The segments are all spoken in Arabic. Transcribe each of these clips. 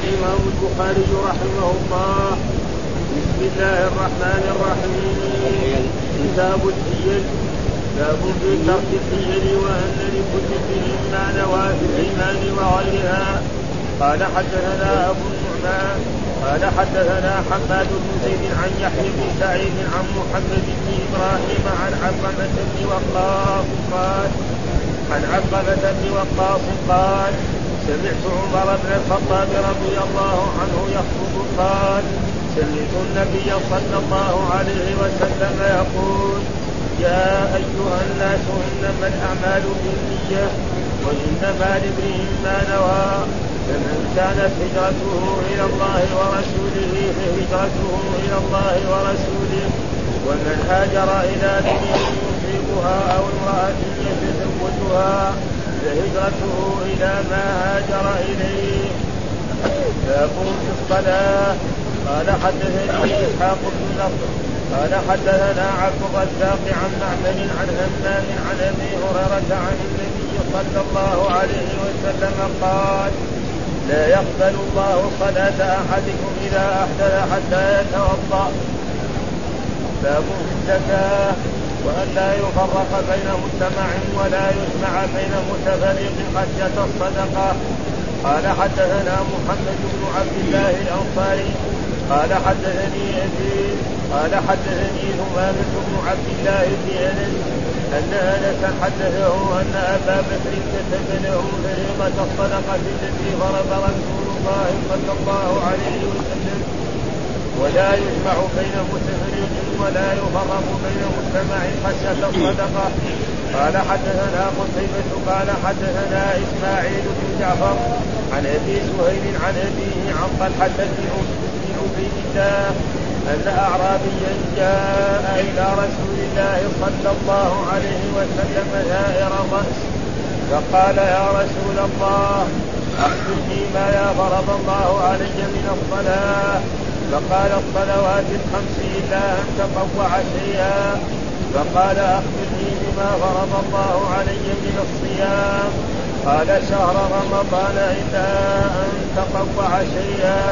الإمام البخاري رحمه الله. بسم الله الرحمن الرحيم. كتاب الحيل باب في ترك الحيل وأن لكل شيء ما نوى الإيمان وغيرها. قال حدثنا أبو النعمان. قال حدثنا حماد بن زيد عن يحيى بن سعيد عن محمد بن إبراهيم عن علقمة بن وقاص قال عن علقمة بن وقاص قال سمعت عمر بن الخطاب رضي الله عنه يخطب قال سمعت النبي صلى الله عليه وسلم يقول يا أيها الناس إنما الأعمال بالنية وإنما لامرئ ما نوى فمن كانت هجرته إلى الله ورسوله فهجرته إلى الله ورسوله ومن هاجر إلى دنيا يصيبها أو امرأة يتزوجها فهجرته إلى ما هاجر إليه. فيقوم في الصلاة قال حدثني إسحاق بن نصر قال حدثنا عبد الرزاق عن معمر عن همام عن أبي هريرة عن النبي صلى الله عليه وسلم قال لا يقبل الله صلاة أحدكم إذا أحدث حتى يتوضأ. باب الزكاة وأن لا يفرق بين مجتمع ولا يجمع بين متفرق خشية الصدقة. قال حدثنا محمد بن عبد الله الأنصاري. قال حدثني أبي قال حدثني ثمامة بن عبد الله بن أنس أن أنس حدثه أن أبا بكر كتب له فريضة الصدقة التي فرض رسول الله صلى الله عليه وسلم. ولا يجمع بين متفرق ولا يفرق بين مجتمع خشية الصدقة. قال حدثنا قتيبة قال حدثنا إسماعيل بن جعفر عن أبي سهيل عن أبيه عن طلحة بن عبيد الله أن أعرابيا جاء إلى رسول الله صلى الله عليه وسلم ثائر الرأس. فقال يا رسول الله أخبرني ما يا فرض الله علي من الصلاة فقال الصلوات الخمس إلا أن تطوع شيئا. فقال أخبرني بما فرض الله علي من الصيام. قال شهر رمضان إلا أن تطوع شيئا.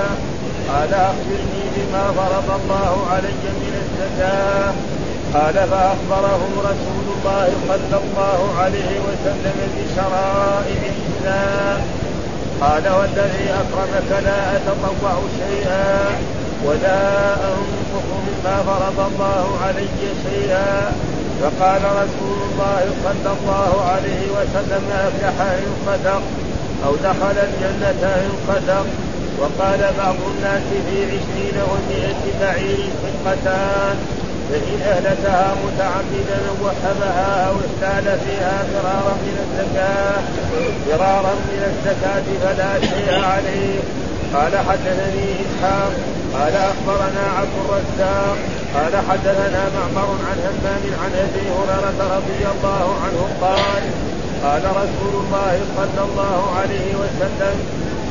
قال أخبرني بما فرض الله علي من الزكاة. قال فأخبره رسول الله صلى الله عليه وسلم بشرائع الإسلام. قال والذي أكرمك لا أتطوع شيئا. ولا أنفق مما فرض الله علي شيئا. فقال رسول الله صلى الله عليه وسلم أفلح إن صدق أو دخل الجنة إن صدق وقال بعض الناس في عشرين ومائة بعير خلقتان فإن أهلكها متعمدا وحبها أو احتال فيها فرارا من الزكاة فرارا من الزكاة فلا شيء عليه. قال حدثني إسحاق قال أخبرنا عبد الرزاق قال حدثنا معمر عن همام عن أبي هريرة رضي الله عنه قال قال رسول الله صلى الله عليه وسلم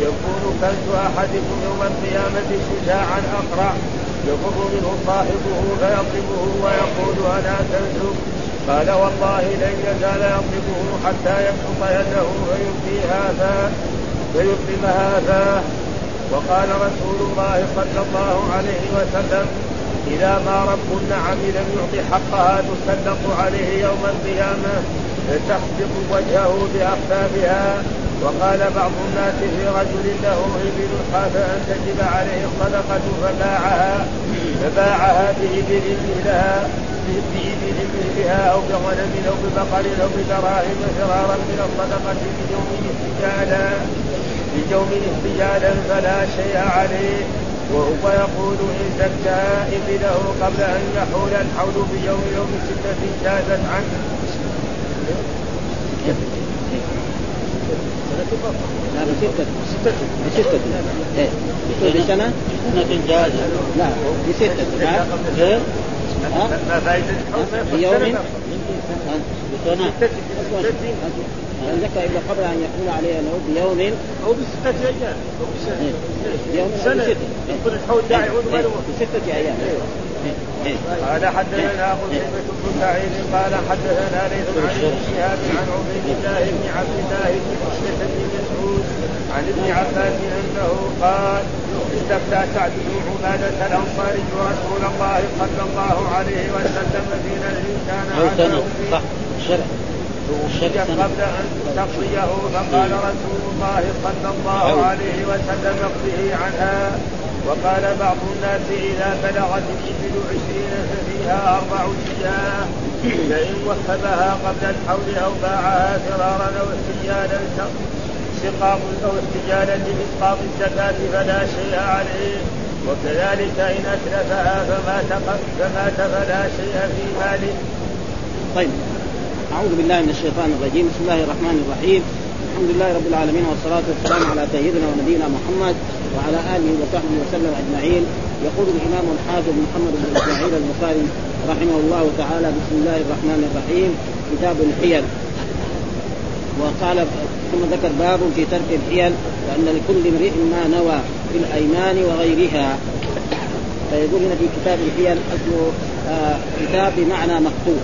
يكون كنز أحدكم يوم القيامة شجاعا أقرع يفر منه صاحبه فيضربه ويقول أنا كنزك قال والله لن يزال يضربه حتى يبسط يده فيلقي هذا فيلقم هذا. وقال رسول الله صلى الله عليه وسلم إذا ما رب النعم لم يعط حقها تسلط عليه يوم القيامة فتخبط وجهه بأخفافها وقال بعض الناس في رجل له إبل خاف أن تجب عليه الصدقة فباعها فباعها بإبل لها بإبل مثلها أو بغنم أو ببقر أو بدراهم فرارا من الصدقة بيوم استجالا. بيوم استجالا فلا شيء عليه. وهو يقول إن زكى إبله قبل أن يحول الحول بيوم يوم ستة جازت عنه. لا بستة بستة بستة إيه بكل سنة سنة جائزة لا بستة؟ ما فائدة بيوم بسنة زكى إلا قبل أن يقول عليه أنه بيوم؟ أو بستة أيام أو بسنة بيوم سنة. بستة. يكون الحول داعي يعود غير بستة أيام. إيه. قال حدثنا قتيبة بن سعيد قال حدثنا ليث عن ابن شهاب عن عبيد الله بن عبد الله بن مسلم بن مسعود عن ابن عباس أنه قال استفتى سعد بن عبادة الانصاري رسول الله صلى الله عليه وسلم في نهر كان على صح. قبل أن تقضيه فقال رسول الله صلى الله عليه وسلم اقضه عنها. وقال بعض الناس إذا بلغت الإبل عشرين ففيها أربع شجاع فإن وهبها قبل الحول أو باعها فرارا أو استجالا سقاط أو استجالا لإسقاط الزكاة فلا شيء عليه. وكذلك إن أتلفها فمات فمات فلا شيء في ماله. طيب. أعوذ بالله من الشيطان الرجيم. بسم الله الرحمن الرحيم. الحمد لله رب العالمين والصلاة والسلام على سيدنا ونبينا محمد وعلى آله وصحبه وسلم أجمعين. يقول الإمام الحافظ محمد بن إسماعيل البخاري رحمه الله تعالى بسم الله الرحمن الرحيم كتاب الحيل. وقال ثم ذكر باب في ترك الحيل وأن لكل امرئ ما نوى في الأيمان وغيرها. فيقول هنا في كتاب الحيل اصله آه كتاب بمعنى مكتوب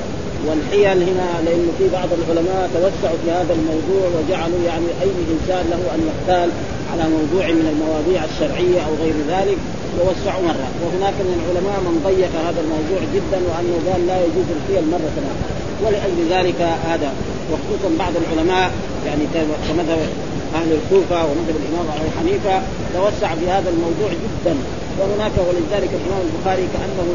والحيل هنا لأنه في بعض العلماء توسعوا في هذا الموضوع وجعلوا يعني أي إنسان له أن يختال على موضوع من المواضيع الشرعية أو غير ذلك ووسعوا مرة. وهناك من العلماء من ضيق هذا الموضوع جدا وأنه قال لا يجوز الحيل مرة أخرى ولأجل ذلك هذا وخصوصا بعض العلماء يعني كمذهب أهل الكوفة ومذهب الإمام أبو حنيفة توسع في هذا الموضوع جدا. وهناك ولذلك الإمام البخاري كأنه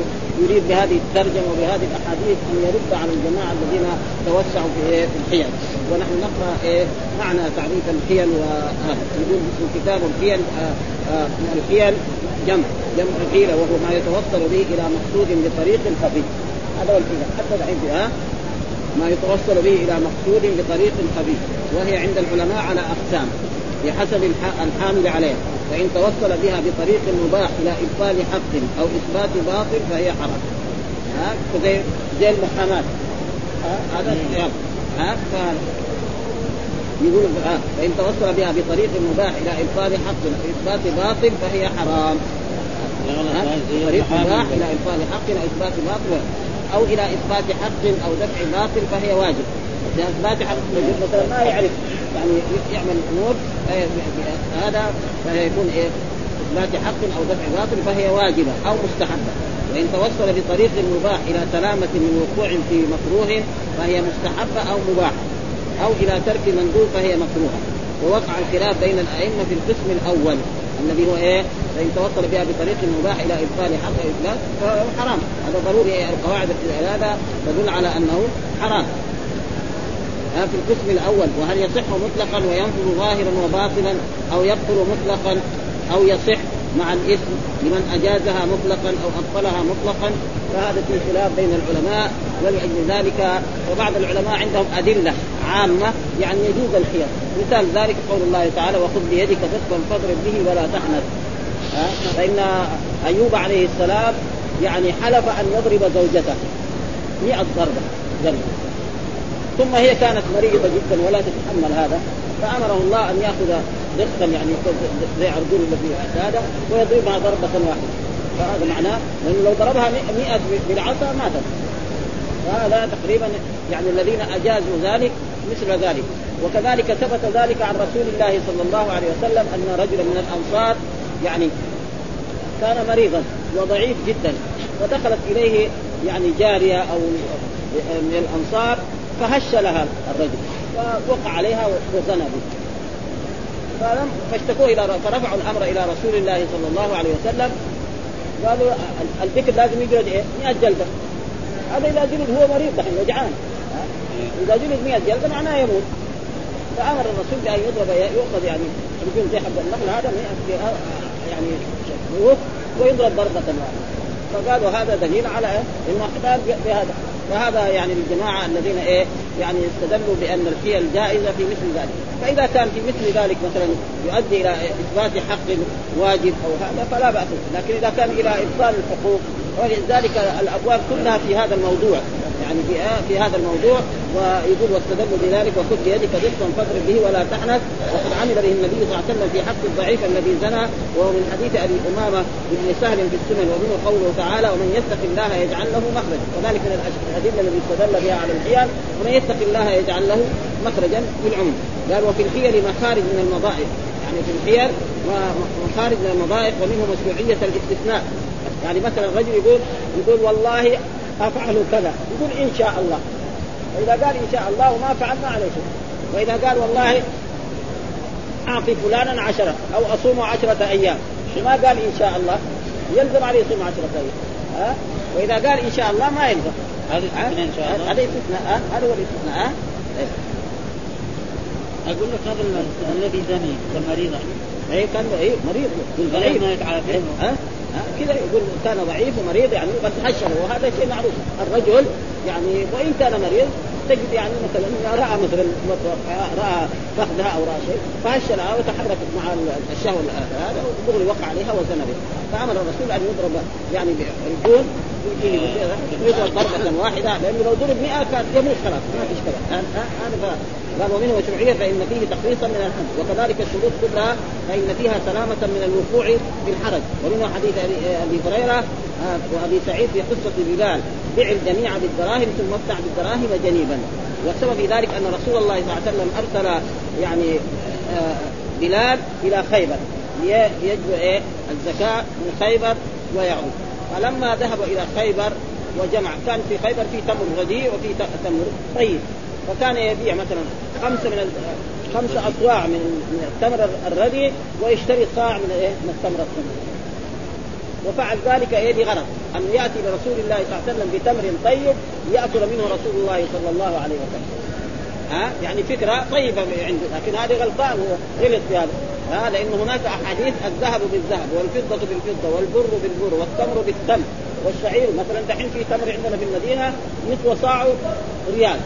يريد بهذه الترجمة وبهذه الأحاديث أن يرد على الجماعة الذين توسعوا في إيه في الحيل. ونحن نقرأ إيه معنى تعريف الحيل وهذا يقول اسم كتاب الحيل آه آه الحيل جمع جمع حيله وهو ما يتوصل به إلى مقصود بطريق خفي. هذا هو الحيله حتى ها ما يتوصل به إلى مقصود بطريق خفي. وهي عند العلماء على أقسام. بحسب الحامل عليها فإن توصل بها بطريق مباح إلى إبطال حق أو إثبات باطل فهي حرام. ها؟ زي زي المحاماة. هذا ها؟ يقول فإن توصل بها بطريق مباح إلى إبطال حق أو إثبات باطل فهي حرام. طريق مباح إلى إبطال حق أو إثبات باطل. أو إلى إثبات حق أو دفع باطل فهي واجب. إثبات حق مثلا ما يعرف يعني يعمل الأمور هذا فيكون إيه؟ اثبات حق أو دفع باطل فهي واجبة أو مستحبة. وإن توصل بطريق مباح إلى سلامة من وقوع في مكروه فهي مستحبة أو مباحة. أو إلى ترك مندوب فهي مكروهة. ووقع الخلاف بين الأئمة في القسم الأول الذي هو إيه؟ فإن توصل بها بطريق مباح إلى إبطال حق أو فهو حرام. هذا ضروري إيه؟ القواعد هذا تدل على أنه حرام. في القسم الأول وهل يصح مطلقا وينفذ ظاهرا وباطلا أو يبطل مطلقا أو يصح مع الإسم لمن أجازها مطلقا أو أبطلها مطلقا؟ فهذا في خلاف بين العلماء ولأجل ذلك وبعض العلماء عندهم أدلة عامة يعني يجوز الحيل مثال ذلك قول الله تعالى وخذ بيدك ضغطا فاضرب به ولا تحنث. فإن أيوب عليه السلام يعني حلف أن يضرب زوجته 100 ضربة ضربة. ثم هي كانت مريضة جدا ولا تتحمل هذا فأمره الله أن يأخذ دقا يعني زي عرجون الذي هذا ويضربها ضربة واحدة. فهذا معناه لأنه لو ضربها 100 بالعصا ماتت. وهذا تقريبا يعني الذين أجازوا ذلك مثل ذلك. وكذلك ثبت ذلك عن رسول الله صلى الله عليه وسلم أن رجلا من الأنصار يعني كان مريضا وضعيف جدا. ودخلت إليه يعني جارية أو من الأنصار فهش لها الرجل ووقع عليها وزنى به. فلم فاشتكوه إلى فرفعوا الأمر إلى رسول الله صلى الله عليه وسلم. قالوا البكر لازم يجلد إيه؟ 100 جلدة. هذا إذا جلد هو مريض دحين وجعان. إذا جلد 100 جلدة معناه يموت. فأمر الرسول بأن يضرب يؤخذ يعني يكون زي حب النخل هذا يعني ويضرب ضربه واحدة. فقالوا هذا دليل على؟ إنه احتاج بهذا. وهذا يعني الجماعه الذين إيه يعني استدلوا بأن الحيل جائزه في مثل ذلك. فإذا كان في مثل ذلك مثلا يؤدي إلى إثبات حق واجب أو هذا فلا بأس لكن إذا كان إلى إبطال الحقوق ولذلك الأبواب كلها في هذا الموضوع. يعني في في هذا الموضوع ويقول واستدلوا بذلك وخذ بيدك ضغطا فاضرب به ولا تحنث وقد عمل به النبي صلى الله عليه وسلم في حق الضعيف الذي زنى وهو من حديث أبي أمامة بن سهل في السنن ومنه قوله تعالى ومن يتق الله يجعل له مخرجا. وذلك من الأدلة التي استدل بها على الحيل ومن يتق الله يجعل له مخرجا بالعمر قال وفي الحيل مخارج من المضائق يعني في الحيل مخارج من المضائق ومنه مشروعية الاستثناء. يعني مثلا الرجل يقول يقول والله أفعل كذا. يقول إن شاء الله. فاذا قال إن شاء الله وما فعل ما عليه شيء. وإذا قال والله أعطي فلانا عشرة أو أصوم عشرة أيام. ما قال إن شاء الله؟ يلزم عليه يصوم عشرة أيام. ها؟ وإذا قال إن شاء الله ما يلزم. هذا استثناء إن شاء الله. هذا استثناء هذا هو الاستثناء أقول لك هذا الذي زني كان مريضا. اي كان اي مريض ضعيف ما يتعافى كذا يقول كان ضعيف ومريض يعني بس هشر وهذا شيء معروف. الرجل يعني وإن كان مريض تجد يعني مثلا رأى مثلا رأى فخذها أو رأى شيء فهشلها وتحركت مع الشهوة هذا ودغري وقع عليها وزنى بها. فأمر الرسول أن يضرب يعني بالجون يضرب ضربة واحدة لأنه لو ضرب 100 كان يموت خلاص ما فيش كذا هذا قال ومنه مشروعية فإن فيه تخليصا من الحد وكذلك الشروط كلها فإن فيها سلامة من الوقوع في الحرج. ومنه حديث أبي هريرة آه، وأبي سعيد في قصة بلال. بع الجميع بالدراهم ثم افتح بالدراهم جنيبا. والسبب في ذلك أن رسول الله صلى الله عليه وسلم أرسل يعني آه، بلال إلى خيبر. يجب إيه؟ الزكاة من خيبر ويعود. فلما ذهب إلى خيبر وجمع كان في خيبر في تمر رديء وفي تمر طيب. فكان يبيع مثلا خمسة من خمسة اصواع من التمر الردي ويشتري صاع من إيه؟ من التمر الطيب. وفعل ذلك إيه؟ لغرض أن يأتي لرسول الله صلى الله عليه وسلم بتمر طيب يأكل منه رسول الله صلى الله عليه وسلم. ها؟ يعني فكرة طيبة عنده. لكن هذا غلطان غلط في هذا. ها؟ لأن هناك أحاديث الذهب بالذهب والفضة بالفضة والبر بالبر والتمر بالتمر. والشعير مثلا دحين في تمر عندنا في المدينة يسوى صاع ريال.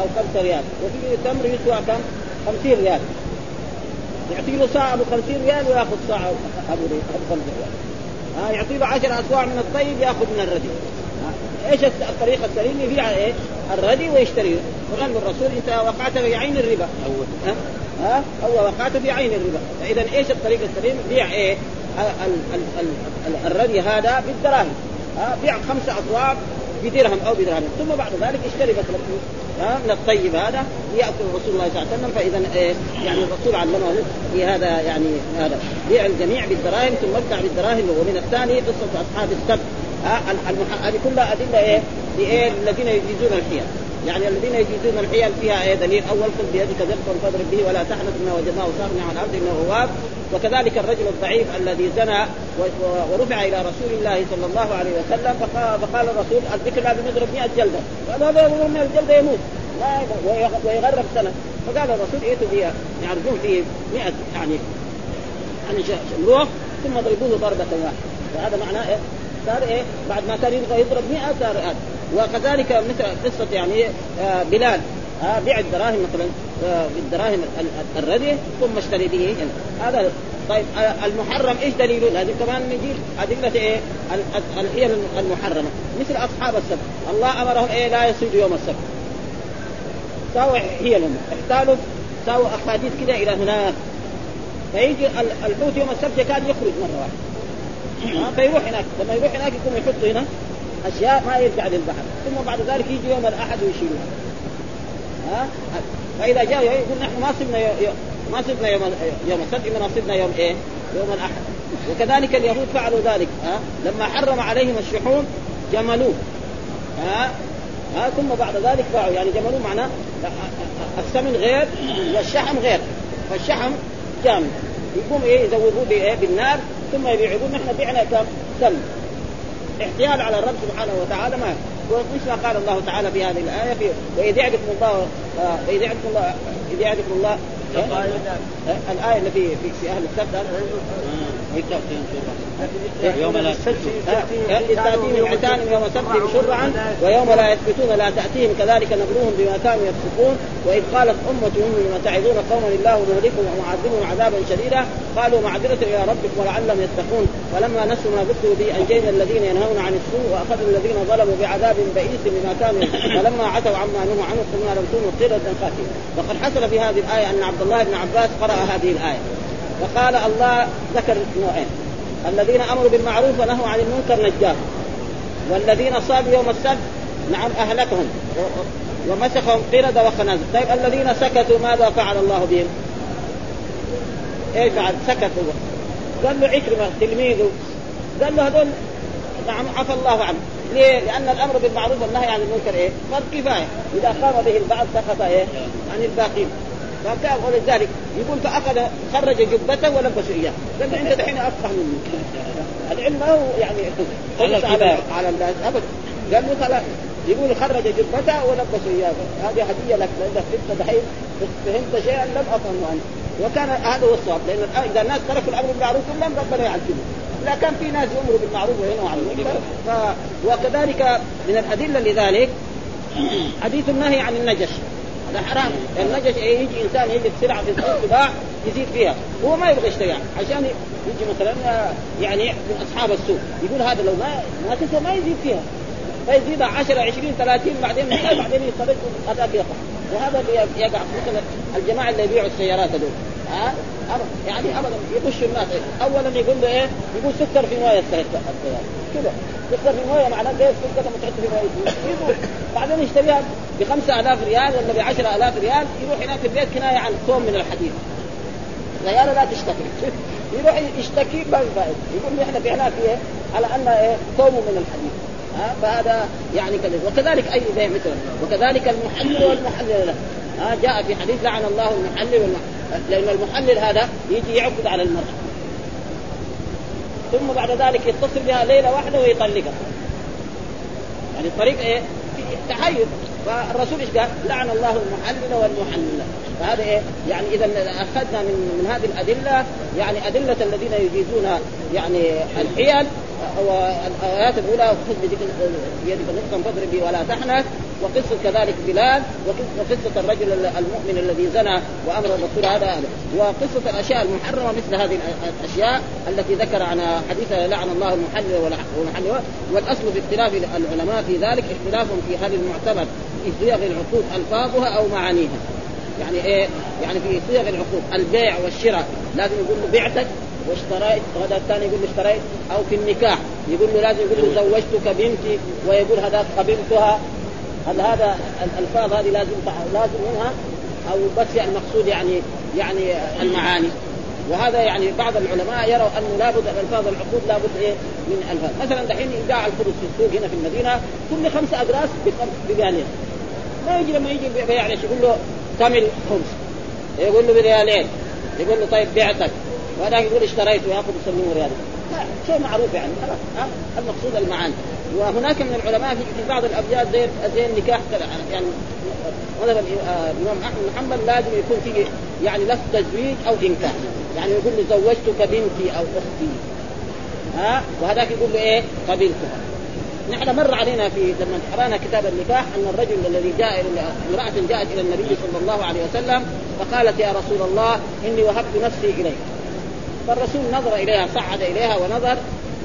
أو خمسة ريال. وفي تمر يسوى كم؟ 50 ريال. يعطي له ساعة أبو 50 ريال ويأخذ ساعة أبو 50 ريال. ها يعطي له 10 أسواع من الطيب يأخذ من الردي. إيش الطريقة السليم يبيع إيه؟ الردي ويشتريه وقال الرسول انت وقعت في عين الربا. اول ها؟ ها؟ هو وقعت في عين الربا. فاذا إيش الطريقة السليم؟ بيع إيه؟ الردي هذا بالدراهم. ها بيع خمسة اصواع بدرهم أو بدرهم ثم بعد ذلك اشتري مثلا من الطيب هذا يأكل رسول الله صلى الله عليه وسلم فإذا إيه يعني الرسول علمه في هذا يعني هذا بيع الجميع بالدراهم ثم ابدع بالدراهم ومن الثاني قصة أصحاب السبت هذه كلها أدلة إيه؟ لايه؟ الذين يجيزون الحيل يعني الذين يجيزون الحيل فيها إيه دليل؟ أول خذ بيدك ذبحا فاضرب به ولا تحنث انه وجدناه صارنا على الأرض إنه اواب وكذلك الرجل الضعيف الذي زنى ورفع إلى رسول الله صلى الله عليه وسلم فقال, فقال الرسول الذكر لازم يضرب 100 جلدة. هذا يقول 100 جلدة يموت. لا ويغرق سنة. فقال الرسول ائتوا بها يعرفون فيه 100 يعني يعني شمروخ ثم ضربوه ضربة واحدة. فهذا معناه إيه؟ صار إيه؟ بعد ما كان يبغى يضرب 100 صار وكذلك مثل قصة يعني آه بلال آه بيع الدراهم مثلا آه بالدراهم الردي ثم اشتري به هذا طيب المحرم إيش دليله؟ لازم كمان نجيب أدلة إيه؟ الحيل المحرمة. مثل أصحاب السبت. الله أمرهم إيه؟ لا يصيدوا يوم السبت. ساووا حيلهم احتالوا ساووا أحاديث كذا إلى هناك. فيجي الحوت يوم السبت كان يخرج مرة واحدة. فيروح هناك. لما يروح هناك يكون يحط هنا. أشياء ما يرجع للبحر. ثم بعد ذلك يجي يوم الأحد ويشيلها ها؟ فإذا جاء يقول نحن ما صرنا ما صرنا يوم يوم السبت انما صرنا يوم إيه؟ يوم الأحد. وكذلك اليهود فعلوا ذلك ها؟ لما حرم عليهم الشحوم جملوه. ها؟ ها؟ ثم بعد ذلك باعوا. يعني جملوه معناه السمن غير والشحم غير. فالشحم جامد. يقوم إيه؟ يزودوه بإيه؟ بالنار ثم يبيعون نحن بعنا كم؟ سمن احتيال على الرب سبحانه وتعالى ما ومثل ما قال الله تعالى في هذه الآية في وإذ يعدكم الله واذ يعدكم الله إذ يعدكم الله الآية التي في في أهل السبت. يوم لا تأتيهم حيتانهم يوم سبتهم شرعا ويوم لا يثبتون لا تأتيهم كذلك نبلوهم بما كانوا يفسقون. وإذ قالت أمة منهم لما تعظون قوما الله مهلكهم ومعذبهم عذابا شديدا قالوا معذرة إلى ربكم ولعلهم يتقون. فلما نسوا ما ذكروا به أنجينا الذين ينهون عن السوء وأخذنا الذين ظلموا بعذاب بئيس بما كانوا فلما عتوا عما نهوا عنه قلنا لم كونوا قردة خاسئين وقد حصل في هذه الآية أن عبد الله بن عباس قرأ هذه الآية. فقال الله ذكر نوعين. الذين أمروا بالمعروف ونهوا عن المنكر نجاهم والذين صابوا يوم السبت نعم أهلكهم ومسخهم قردة وخنازير طيب الذين سكتوا ماذا فعل الله بهم؟ إيش فعل؟ سكتوا قال له عكرمه تلميذه قال له هذول نعم عفى الله عنه ليه؟ لأن الأمر بالمعروف والنهي عن المنكر إيه؟ فرض كفاية، إذا قام به البعض سقط إيه؟ عن الباقين، فكان ولذلك يقول فأخذ خرج جبته ولبسه اياه قال انت دحين أفقه مني العلم ما هو يعني على على الناس. ابدا قال له خلاص. يقول خرج جبته ولبسه اياه هذه هدية لك. لانك أنت دحين فهمت شيئا لم أفهمه عنه. وكان هذا هو الصواب. لأن إذا الناس تركوا الأمر بالمعروف كلهم ربنا يعذبهم لا كان في ناس يامروا بالمعروف وينهوا عن المنكر ف... وكذلك من الأدلة لذلك حديث النهي عن النجش. هذا حرام. النجش إيه يجي إنسان يجد سلعة في السوق تباع يزيد فيها. هو ما يبغى يشتريها. عشان يجي مثلا يعني من أصحاب السوق. يقول هذا لو ما ما تسوى ما يزيد فيها. فيزيد 10 20 30 بعدين بعدين يخرج هذاك يقع. وهذا يقع. مثلا الجماعة اللي يبيعوا السيارات هذول. ها؟ يعني ابدا يخش الناس. اولا يقول له إيه؟ يقول سكر في مويه السيارة. كذا سكر في مويه معناه إيه سكر لما تحط في مويه بعدين يشتريها ب 5000 ريال ولا ب 10000 ريال يروح هناك في البيت كناية عن كوم من الحديد. ريال لا تشتكي. يروح يشتكي ما يقول إحنا بعناه في إيه؟ على أن إيه؟ كوم من الحديد. ها؟ فهذا يعني كذا وكذلك أي بيع مثلا وكذلك المحلل والمحلل. له ها؟ جاء في حديث لعن الله المحلل لأن المحلل هذا يجي يعقد على المرأة. ثم بعد ذلك يتصل بها ليلة واحدة ويطلقها يعني الطريق إيه؟ تحيز فالرسول إيش قال؟ لعن الله المحلل والمحلل فهذا إيه؟ يعني إذا أخذنا من من هذه الأدلة يعني أدلة الذين يجيزون يعني الحيل والايات الأولى خذ بيدك نصفا فاضرب ولا تحنث. وقصة كذلك بلال وقصه الرجل المؤمن الذي زنى وأمر الرسول هذا وقصة الأشياء المحرمة مثل هذه الأشياء التي ذكر عن حديث لعن الله المحلل والمحلل والأصل في اختلاف العلماء في ذلك اختلافهم في هل المعتبر في صيغ العقود ألفاظها أو معانيها. يعني إيه؟ يعني في صيغ العقود البيع والشراء. لازم يقول له بعتك واشتريت وهذا الثاني يقول له اشتريت أو في النكاح يقول له لازم يقول له زوجتك بنتي ويقول هذا قبلتها. هل هذا الألفاظ هذه لازم لازم منها؟ أو بس يعني المقصود يعني يعني المعاني. وهذا يعني بعض العلماء يروا أنه لابد الفاظ العقود لابد إيه؟ من ألفاظ. مثلا دحين يباع الخبز في السوق هنا في المدينة كل خمسة اقراص بريالين ما يجي لما يجي بيع يقول له كم الخبز يقول له بريالين. يقول له طيب بعتك. وهذا يقول اشتريت وياخذ يسلمه ريال لا شيء معروف يعني خلاص ها؟ المقصود المعاني. وهناك من العلماء في بعض الأبيات زي زي النكاح يعني مثلا آه، الإمام احمد بن حنبل لازم يكون فيه يعني لفظ تزويج أو إنكاح. يعني يقول له زوجتك بنتي أو أختي. ها؟ وهذاك يقول له إيه؟ قبلتها نحن مر علينا في لما قرأنا كتاب النكاح أن الرجل الذي جاء امرأة جاءت إلى النبي صلى الله عليه وسلم فقالت يا رسول الله إني وهبت نفسي إليك. فالرسول نظر إليها صعد إليها ونظر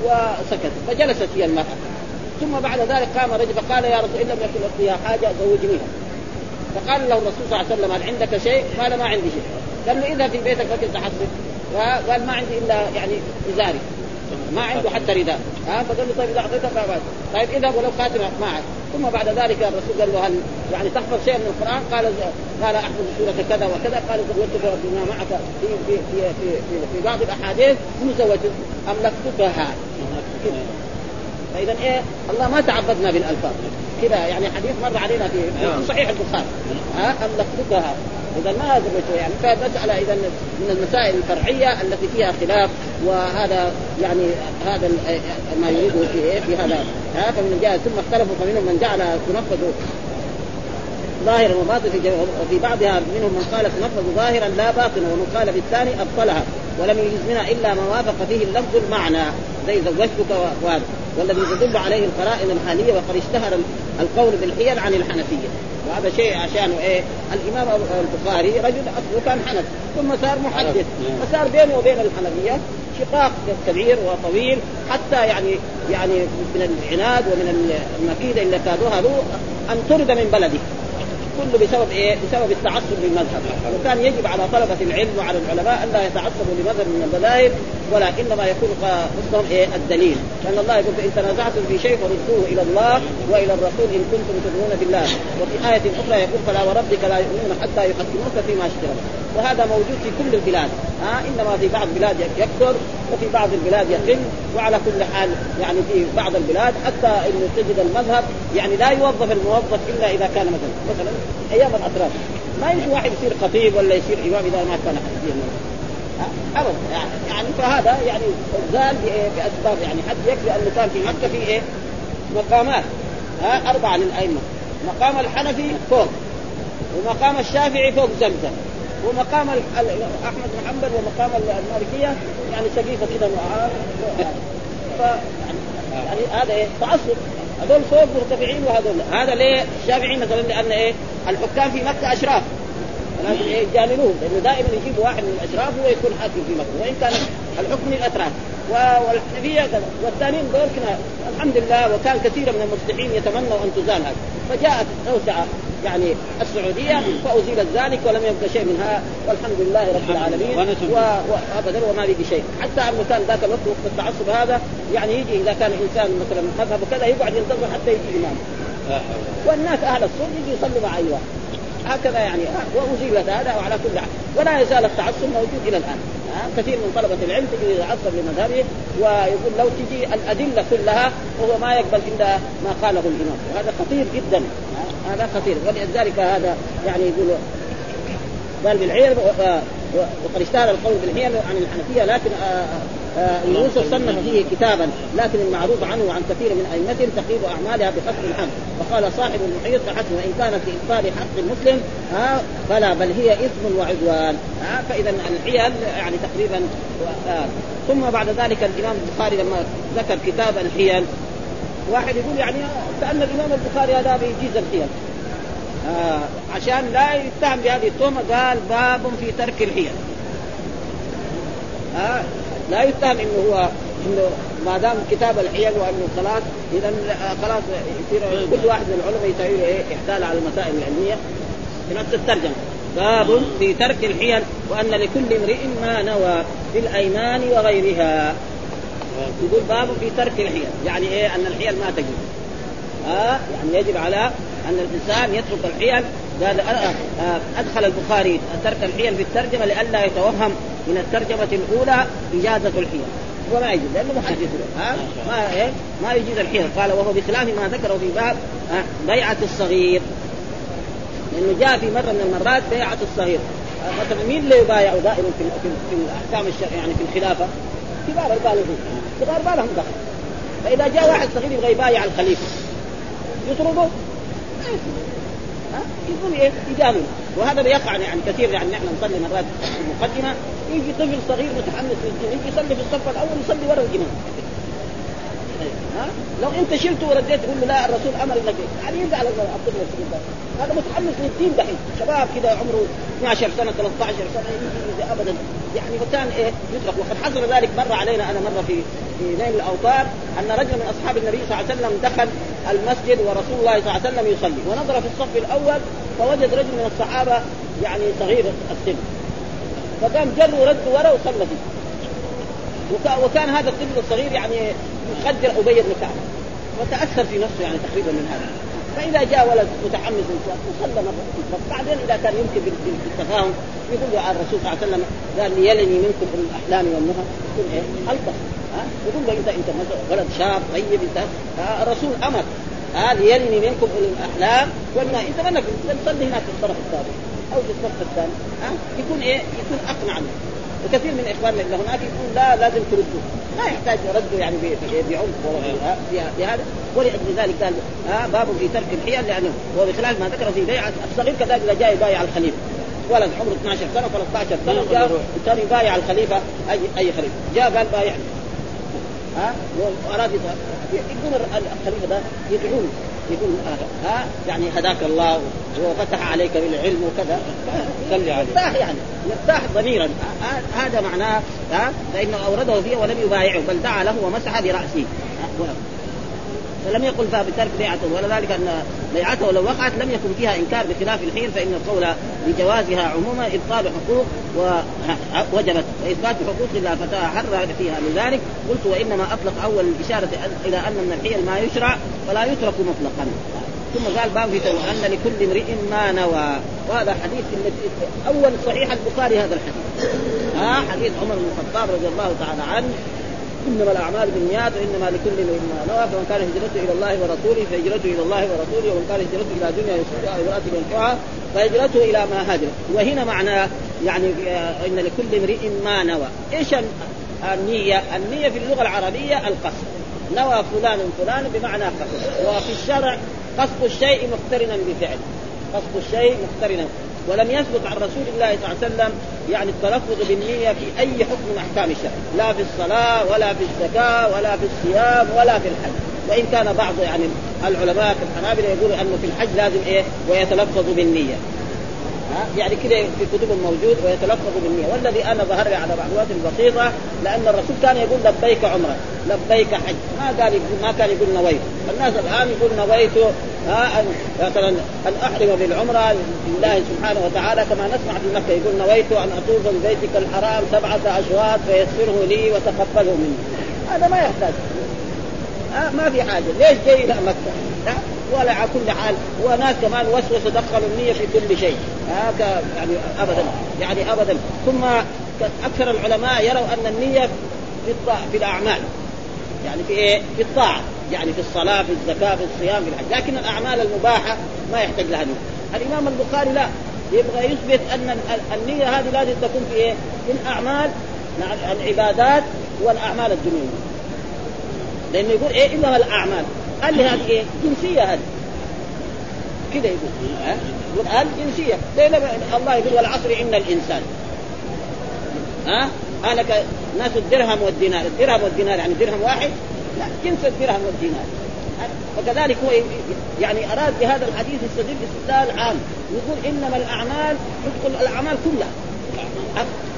وسكت فجلست هي المرأة. ثم بعد ذلك قام رجل فقال يا رسول إن لم يكن فيها حاجة زوجنيها فقال له الرسول صلى الله عليه وسلم هل عندك شيء؟ قال ما عندي شيء. قال له اذا في بيتك فكنت تحسب قال ما عندي إلا يعني إزاري. ما عنده حتى رداء. ها فقال له طيب إذا اعطيتك لا طيب إذا ولو خاتمه ما ثم بعد ذلك الرسول قال له هل يعني تحفظ شيئا من القرآن؟ قال قال أحفظ سورة كذا وكذا. قال زوجتك بما معك في في في في, في, في بعض الأحاديث مزوج املكتكها فاذا إيه؟ الله ما تعبدنا بالألفاظ. كذا يعني حديث مر علينا في, في نعم. صحيح البخاري. ها املكتكها إذا ما هذا يعني فمساله إذا من المسائل الفرعية التي فيها خلاف وهذا يعني هذا ما يريده في إيه؟ في هذا. فمن جهة ثم اختلفوا فمنهم من جعل تنفذ ظاهرا وباطنا في بعضها منهم من قال تنفذ ظاهرا لا باطنا ومن قال بالثاني أبطلها ولم يجز منها إلا ما وافق فيه اللفظ المعنى زي زوجتك وهذا. والذي تدل عليه القرائن الحالية وقد اشتهر القول بالحيل عن الحنفية. وهذا شيء عشان إيه؟ الإمام البخاري رجل أصله كان حنفي ثم صار محدث. فصار بينه وبين الحنفية شقاق كبير وطويل حتى يعني يعني من العناد ومن المكيده اللي كادوها له أن طرد من بلده. كله بسبب إيه؟ بسبب التعصب للمذهب، وكان يجب على طلبة العلم وعلى العلماء أن لا يتعصبوا لمذهب من المذاهب ولكنما يكون قصدهم إيه؟ الدليل، لأن الله يقول إن تنازعتم في شيء فردوه إلى الله وإلى الرسول إن كنتم تؤمنون بالله، وفي آية أخرى يقول فلا وربك لا يؤمنون حتى يحكموك فيما اشتروا، وهذا موجود في كل البلاد، ها إنما في بعض البلاد يكثر وفي بعض البلاد يقل وعلى كل حال يعني في بعض البلاد حتى انه تجد المذهب يعني لا يوظف الموظف إلا إذا كان مثلا مثلا أيام الاتراك ما يمكن واحد يصير خطيب ولا يصير إمام إذا ما كان حزبيا ابدا. يعني, يعني فهذا يعني زال بأسباب يعني حتى يكفي انه كان في مكة في إيه؟ مقامات. ها أربعة للأئمة. مقام الحنفي فوق ومقام الشافعي فوق زمزم. ومقام أحمد بن حنبل ومقام المالكية يعني سقيفه ف يعني, هذا إيه؟ تعصب. هذول فوق مرتفعين وهذول. هذا ليه الشافعي مثلا لأن إيه؟ الحكام في مكة أشراف. لازم إيه؟ يجاملوهم لأنه دائما يجيب واحد من الأشراف هو يكون حاكم في مكة. وإن كان الحكم للاتراك والحنفية كذا. والثانيين دول كنا الحمد لله وكان كثير من المصلحين يتمنوا أن تزال هذا فجاءت توسعه يعني السعودية فأزيلت ذلك ولم يبقى شيء منها والحمد لله رب العالمين. وابدا وما بقي شيء حتى انه كان ذاك الوقت وقت التعصب هذا يعني يجي إذا كان إنسان مثلا مذهبه كذا يقعد ينتظر حتى يجي إمام. والناس أهل السوق يجي يصلوا مع اي واحد هكذا يعني وأزيلت هذا وعلى كل حال. ولا يزال التعصب موجود إلى الآن. كثير من طلبة العلم تجي يتعصب لمذهبه ويقول لو تجي الأدلة كلها وهو ما يقبل إلا ما قاله الإمام. وهذا خطير جدا. هذا خطير. ولذلك هذا يعني يقول قال بالعير وقد اشتهر القول بالحيل عن الحنفية لكن يوسف صنف فيه كتابا لكن المعروف عنه وعن كثير من أئمتهم تقريب أعمالها بقصد الحمد وقال صاحب المحيط فحسن وان كانت لابطال حق المسلم ها فلا بل هي إثم وعدوان. ها فإذا الحيل يعني تقريبا آه ثم بعد ذلك الإمام البخاري لما ذكر كتاب الحيل واحد يقول يعني كأن الإمام البخاري هذا بيجيز الحيل آه عشان لا يتهم بهذه التهمة قال باب في ترك الحيل. آه لا يتهم إنه هو إنه ما دام كتاب الحيل وأنه خلاص اذا خلاص يصير كل واحد من العلماء يسوي إيه على المسائل العلمية. في نفس الترجمه باب في ترك الحيل وأن لكل امرئ ما نوى في الأيمان وغيرها. يقول باب في ترك الحيل. يعني إيه؟ أن الحيل ما تجوز آه؟ يعني يجب على أن الإنسان يترك الحيل. قال أدخل البخاري ترك الحيل في الترجمه لئلا يتوهم من الترجمة الأولى إجازة الحيل. وما يجوز لأنه محدث ها؟ ما إيه؟ ما يجوز الحيل. قال وهو بخلاف ما ذكره في باب بيعة الصغير. لأنه جاء في مرة من المرات بيعة الصغير. مثلا مين اللي يبايع دائما في, في الأحكام الشرعية؟ يعني في الخلافة. كبار البالغين صغار ما لهم دخل. فإذا جاء واحد صغير يبغى يبايع الخليفة. يطرده. يقول إيه؟ يجامل. وهذا بيقع يعني كثير يعني نحن نصلي مرات المقدمة. يجي طفل صغير متحمس للدين يجي يصلي في الصف الأول يصلي ورا الإمام. ها؟ لو أنت شلته ورديت تقول له لا الرسول أمر انك يعني يزعل الطفل الصغير ده هذا متحمس للدين دحين. شباب كذا عمره 12 سنة 13 سنة يجي ابدا. يعني فكان إيه؟ يترك وقد حصل ذلك مر علينا أنا مرة في في نيل الاوطار أن رجل من أصحاب النبي صلى الله عليه وسلم دخل المسجد ورسول الله صلى الله عليه وسلم يصلي. ونظر في الصف الأول فوجد رجل من الصحابة يعني صغير السن. فقام جر ورد ورا وصلى فيه. وكان هذا الطفل الصغير يعني يقدر أبي بن كعب. وتأثر في نفسه يعني تقريبا من هذا. فإذا جاء ولد متحمس وصلى مرة بعدين إذا كان يمكن بالتفاهم يقول له الرسول صلى الله عليه وسلم قال ليلني منكم الأحلام والنهى. يقول إيه؟ ها؟ يقول له أنت انت ولد شاب طيب انت الرسول أمر. ها ليلني منكم اولو الأحلام والنهى انت منك تصلي هناك في الطرف الثاني أو في الصف الثاني ها؟ يكون إيه؟ يكون أقنع منه وكثير من إخواننا اللي هناك يقول لا لازم تردوا. ما يحتاج رده يعني بعنف بهذا ولأجل ذلك قال ها؟ باب في ترك الحيل لأنه هو بخلاف ما ذكر في بيعة الصغير كذلك إذا جاء يبايع الخليفة. ولد عمره 12 سنة 13 سنة جاء كان يبايع الخليفة اي أي خليفة. جاء قال بايعني. ها واراد يقول الخليفة ده يدعون يقول ها يعني هداك الله وفتح عليك بالعلم وكذا صلي عليه. يرتاح يعني. يرتاح ضميرا. هذا معناه ها فإنه أورده فيه ولم يبايعه بل دعا له ومسح برأسه. فلم يقل فيها بترك بيعته ولا ذلك أن بيعته لو وقعت لم يكن فيها إنكار بخلاف الحين فإن القول بجوازها عموما إبطال حقوق وجبت واثبات حقوق فتاة حر فيها. لذلك قلت وإنما أطلق أول الإشارة إلى أن من الحيل ما يشرع فلا يترك مطلقا. ثم قال باب في أن لكل امرئ ما نوى. وهذا حديث أول صحيح البخاري هذا الحديث. ها حديث عمر بن الخطاب رضي الله تعالى عنه. إنما الأعمال بالنيات وإنما لكل ما نوى فمن كان هجرته إلى الله ورسوله فهجرته إلى الله ورسوله ومن كان هجرته إلى دنيا يصيبها أو امرأة ينفعها فهجرته إلى ما هاجر. وهنا معنى يعني آه، إن لكل امرئ ما نوى. إيش النية؟ النية في اللغة العربية القصد. نوى فلان فلان بمعنى قصد. وفي الشرع قصد الشيء مقترنا بفعل. قصد الشيء مقترنا. ولم يثبت عن رسول الله صلى الله عليه وسلم يعني التلفظ بالنية في أي حكم من أحكام الشرع لا في الصلاة ولا في الزكاة ولا في الصيام ولا في الحج. وإن كان بعض يعني العلماء في الحنابلة يقولوا أنه في الحج لازم إيه؟ ويتلفظ بالنية. يعني كده في كتب موجود ويتلفظ بالنية. والذي أنا ظهر لي على معلومات بسيطه لأن الرسول كان يقول لبيك عمرة لبيك حج. ما قال يقول ما كان يقول نويت. الناس الآن يقول نويت ها مثلا أن أحرم بالعمرة لله سبحانه وتعالى كما نسمع في مكة يقول نويت أن أطوف ببيتك الحرام سبعة أشواط فيسره لي وتقبله مني. هذا ما يحتاج. ما في حاجة. ليش جاي إلى مكة؟ ولا على كل حال وناس كمان وسوسة دخلوا النية في كل شيء. هكا يعني ابدا يعني ابدا. ثم أكثر العلماء يروا أن النية في في الأعمال. يعني في إيه؟ في الطاعة. يعني في الصلاة في الزكاة في الصيام في الحج. لكن الأعمال المباحة ما يحتاج لها نيه الإمام البخاري لا. يبغى يثبت أن النية هذه لازم تكون في إيه؟ في الأعمال العبادات والأعمال الدنيوية. لأنه يقول إيه؟ انما الأعمال. قال لي هذه إيه؟ جنسية هذه. كده يقول. ها؟ يقول هذه جنسية. الله يقول والعصر إن الإنسان. ها؟ هلك ناس الدرهم والدينار. الدرهم والدينار يعني درهم واحد لا جنس الدرهم والدينار. وكذلك هو يعني أراد بهذا الحديث يستدل استدلال عام. يقول إنما الأعمال تدخل الأعمال كلها.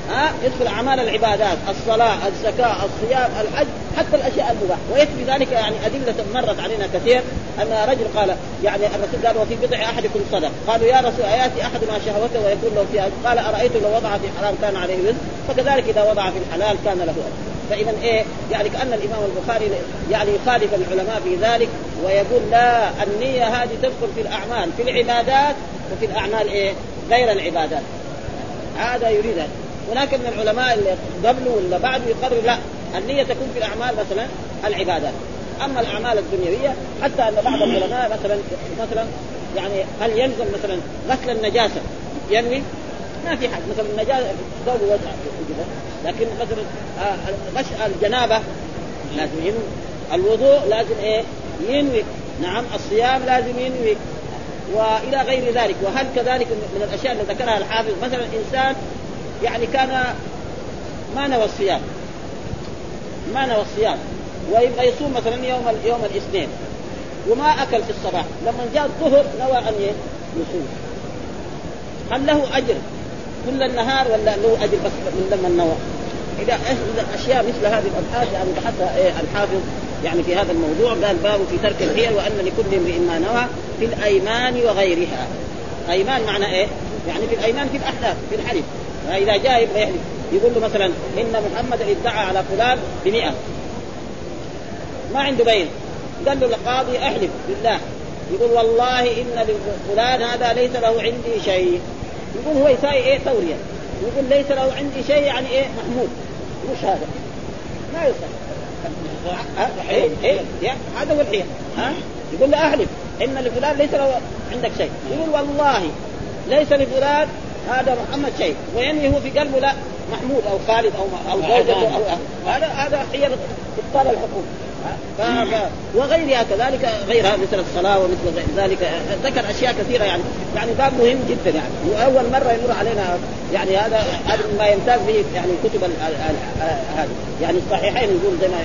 ها؟ يدخل أعمال العبادات الصلاة الزكاة الصيام الحج حتى الأشياء المباحة. ويكفي ذلك يعني أدلة مرت علينا كثير أن رجل قال يعني الرسول قال وفي بضع أحدكم صدق قالوا يا رسول أيأتي احدنا شهوته ويكون له فيها قال أرأيت لو وضع في حرام كان عليه وزر فكذلك إذا وضع في الحلال كان له أجر. فإذا إيه؟ يعني كأن الإمام البخاري يعني يخالف العلماء في ذلك ويقول لا النية هذه تدخل في الأعمال في العبادات وفي الأعمال إيه؟ غير العبادات. هذا يريد. هناك من العلماء اللي قبله ولا بعده يقرر لا النية تكون في الأعمال مثلا العبادات. أما الأعمال الدنيوية حتى أن بعض العلماء مثلا مثلا يعني هل يلزم مثلا غسل النجاسة؟ ينوي؟ ما في حد. مثلا النجاسة ثوب وجه لكن آه، غسل الجنابة لازم ينوي. الوضوء لازم إيه؟ ينوي. نعم الصيام لازم ينوي. وإلى غير ذلك. وهل كذلك من الأشياء اللي ذكرها الحافظ؟ مثلا إنسان يعني كان ما نوى الصيام. ما نوى الصيام. ويبغى يصوم مثلا يوم يوم الاثنين. وما أكل في الصباح. لما جاء الظهر نوى أن يصوم. هل له أجر؟ كل النهار ولا له اجر بس من لما نوى؟ إذا اشياء مثل هذه الأبحاث يعني بحثها إيه الحافظ يعني في هذا الموضوع قال باب في ترك الحيل وأن لكل امرئ ما نوى في الأيمان وغيرها. أيمان معنى إيه؟ يعني في الأيمان في الأحداث في الحلف فإذا جاء يبغى يحلف يقول له مثلا إن محمدا ادعى على فلان ب ما عنده بين قال له القاضي أحلف بالله يقول والله إن لفلان هذا ليس له عندي شيء يقول هو يساوي إيه؟ توريه يقول ليس له عندي شيء يعني إيه؟ محمود. مش هذا. ما يصح. إيه؟ إيه؟ هذا هو الحيل ها؟ يقول له احلف إن لفلان ليس له عندك شيء. يقول والله ليس لفلان هذا محمد شيء. وينوي هو في قلبه لا محمود أو خالد أو أو زوجته أو هذا. هذا هي ابطال. ف... وغيرها كذلك غيرها مثل الصلاة ومثل ذلك. ذكر أشياء كثيرة يعني. يعني باب مهم جدا يعني. وأول مرة يمر علينا يعني هذا هذا ما يمتاز به يعني كتب هذه. يعني الصحيحين يقول زي ما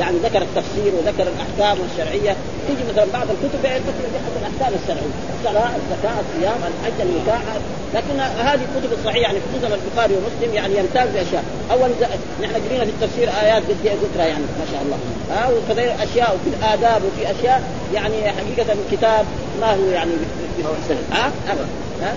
يعني ذكر التفسير وذكر الأحكام الشرعية. تيجي مثلا بعض الكتب تذكر الأحكام الشرعية الصلاة الزكاة الصيام الحج النكاح. لكن هذه الكتب الصحيحه يعني خصوصا البخاري ومسلم يعني يمتاز بأشياء. أول نحن قرينا في التفسير آيات قد ذكرى يعني ما شاء الله. ها وكذلك أشياء وفي الآداب وفي أشياء يعني حقيقة الكتاب ما هو يعني ها؟ أبدا.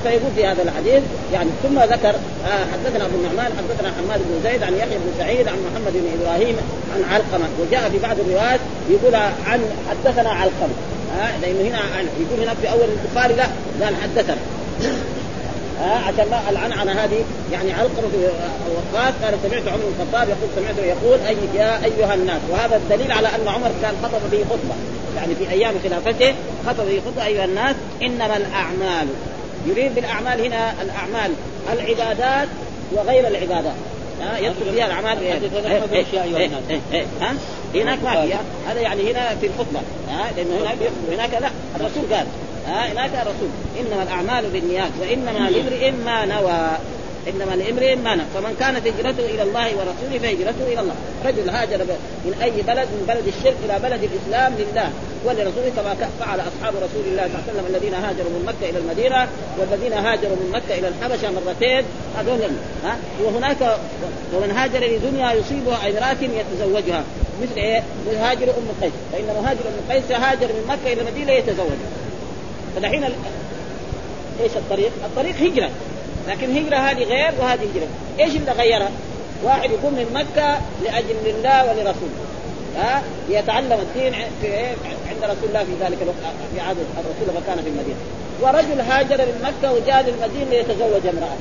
فيقول في هذا الحديث يعني ثم ذكر آه حدثنا ابو النعمان حدثنا حماد بن زيد عن يحيى بن سعيد عن محمد بن إبراهيم عن علقمة. وجاء في بعض الروايات يقول عن حدثنا علقمة. ها؟ لأنه هنا يقول هنا في أول البخاري لا قال حدثنا. آه عشان ما العنعنة هذه. يعني علقمه في وقات قال سمعت عمر بن الخطاب يقول سمعته يقول اي يا أيها الناس. وهذا الدليل على أن عمر كان خطب به خطبة. يعني في أيام خلافته خطب به خطبة أيها الناس إنما الأعمال. يريد بالأعمال هنا الأعمال. العبادات وغير العبادات. ها؟ يدخل فيها الأعمال. ها؟ هناك ما فيها هذا يعني هنا في الخطبة. ها؟ لأنه هناك هناك لا. الرسول قال ها هناك الرسول إنما الأعمال بالنيات وإنما لامرئ ما نوى. إنما لامرئ ما نوى. فمن كانت هجرته إلى الله ورسوله فهجرته إلى الله. رجل هاجر من أي بلد؟ من بلد الشرك إلى بلد الإسلام لله. ولرسوله كما فعل أصحاب رسول الله صلى الله عليه وسلم الذين هاجروا من مكة إلى المدينة والذين هاجروا من مكة إلى الحبشة مرتين. هذول ها؟ وهناك ومن هاجر لدنيا يصيبها امراه يتزوجها. مثل إيه؟ مهاجر أم قيس. فإن مهاجر أم قيس هاجر من مكة إلى المدينة يتزوجها فدحين إيش الطريق؟ الطريق هجرة. لكن هجرة هذه غير وهذه هجرة. إيش اللي غيرها؟ واحد يكون من مكة لأجل الله ولرسوله. ها؟ يتعلم الدين في عند رسول الله في ذلك الوقت في عهد الرسول لما كان في المدينة. ورجل هاجر من مكة وجاء للمدينة ليتزوج امرأة.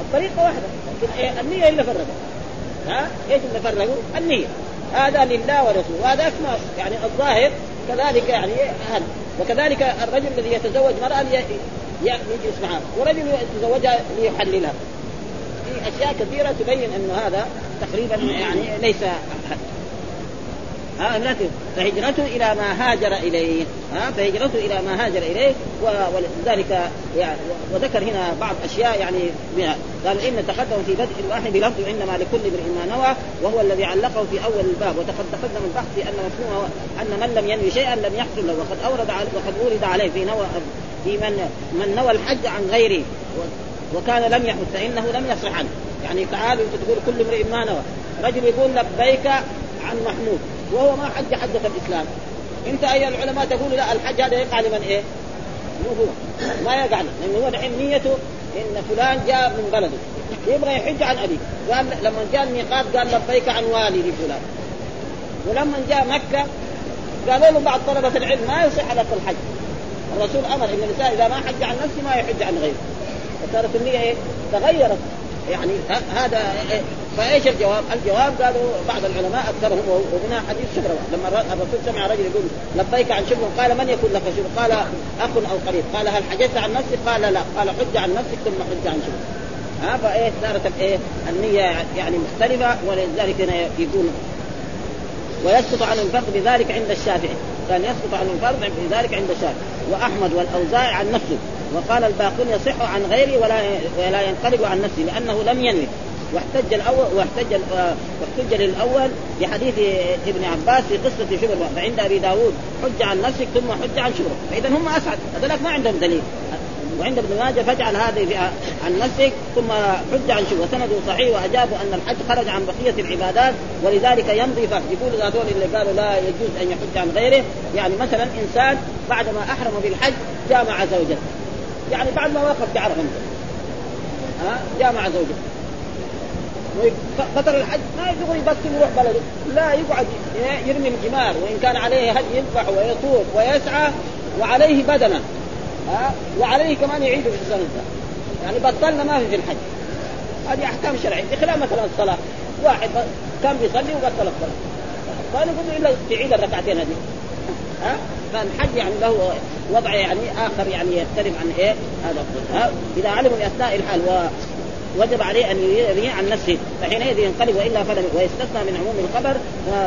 الطريقة واحدة لكن إيه؟ النية اللي فرقوا ها؟ إيش اللي فرقوا؟ النية. هذا لله ورسوله. وهذا اسمه يعني الظاهر كذلك يعني هذا وكذلك الرجل الذي يتزوج مرأة يجلس معها ورجل يتزوجها ليحللها. في أشياء كثيرة تبين انه هذا تقريبا يعني ليس ها فهجرته إلى ما هاجر إليه ها فهجرته إلى ما هاجر إليه ولذلك يعني وذكر هنا بعض أشياء يعني قال إن تقدم في بدء الواحد بلفظ إنما لكل امرئ ما نوى وهو الذي علقه في أول الباب. وقد تقدم البحث في أن مفهومه أن من لم ينوي شيئا لم يحصل له. وقد أورد وقد اورد عليه في نوى في من من نوى الحج عن غيره. وكان لم يحج فإنه لم يصح عنه. يعني تعالوا أنت تقول كل امرئ ما نوى. رجل يقول لبيك عن محمود. وهو ما حج حجة الإسلام. أنت أي العلماء تقول لا الحج هذا يقع لمن إيه؟ مو هو. ما يقع له. لأنه هو دحين نيته إن فلان جاء من بلده. يبغى يحج عن أبيه. قال لما جاء الميقات قال لبيك عن والدي فلان. ولما جاء مكة قالوا له بعض طلبة العلم ما يصح لك الحج. الرسول أمر إن الإنسان إذا ما حج عن نفسه ما يحج عن غيره. فصارت النية إيه؟ تغيرت. يعني هذا فإيش الجواب؟ الجواب قالوا بعض العلماء أكثرهم وهنا حديث شبرة لما الرسول سمع رجل يقول لبيك عن شبر قال من يكون لك شبر؟ قال أخ أو قريب. قال هل حجزت عن نفسك؟ قال لا. قال حج عن نفسك ثم حج عن شبر ها فإيه صارت الإيه النية يعني مختلفة ولذلك هنا يقول ويسقط عن الفرد بذلك عند الشافعي. كان يسقط عن الفرد بذلك عند الشافعي. وأحمد والأوزاعي عن نفسه. وقال الباقون يصح عن غيره ولا ولا ينقلب عن نفسه لأنه لم ينوي. واحتج الأول واحتج واحتج للأول بحديث ابن عباس في قصة شبر فعند أبي داود حج عن نفسك ثم حج عن شبر فإذا هم أسعد. هذولك ما عندهم دليل. وعند ابن ماجه فاجعل هذه عن نفسك ثم حج عن شبر وسنده صحيح واجابوا أن الحج خرج عن بقية العبادات ولذلك يمضي فرد يقول هذول اللي قالوا لا يجوز أن يحج عن غيره. يعني مثلا إنسان بعدما أحرم بالحج جامع زوجته يعني بعد ما وقف بعرفه ها؟ جامع زوجته. فترة الحج. ما يبغى يبطل يروح بلده. لا يقعد يرمي الجمار. وإن كان عليه هدي يذبح ويطوف ويسعى وعليه بدنه. ها؟ وعليه كمان يعيد في السنة. يعني بطلنا ما في في الحج. هذه أحكام شرعية. بخلاف مثلا الصلاة. واحد كان بيصلي وبطل الصلاة. قالوا يقول إلا تعيد الركعتين هذه. ها؟ فالحج يعني له وضع يعني آخر يعني يختلف عن إيه؟ هذا ها؟ إذا علموا في اثناء الحال و وجب عليه أن يرمي عن نفسه فحينئذ ينقلب وإلا فلا ويستثنى من عموم الخبر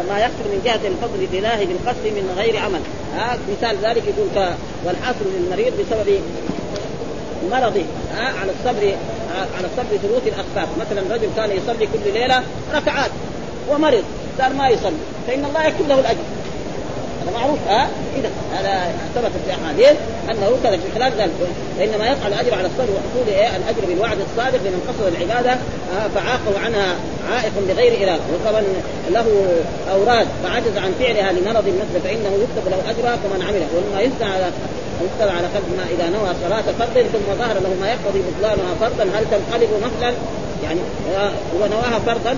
ما يحصل من جهة الفضل لله بالقصد من غير عمل. ها؟ مثال ذلك يقول ك... والحاصل للمريض بسبب مرضه ها؟ على الصبر على الصبر ثبوت الاخبار مثلا رجل كان يصلي كل ليلة ركعات ومرض صار ما يصلي؟ فإن الله يكتب له الأجر. هذا معروف ها؟ إذا هذا ثبت في أحاديث أنه كذا في خلال ذلك فانما يقع الأجر على الصبر وحصول إيه؟ الأجر بالوعد الصادق لمن قصد العبادة فعاقوا عنها عائق بغير إله. وطبعا له أوراد فعجز عن فعلها لمرض مثل فإنه يكتب له اجرها كمن عمله. ومما يثنى على يكتب على قلب ما إذا نوى صلاة فرض ثم ظهر له ما يقتضي بطلانها فرضا هل تنقلب نفلا يعني هو نواها فرضا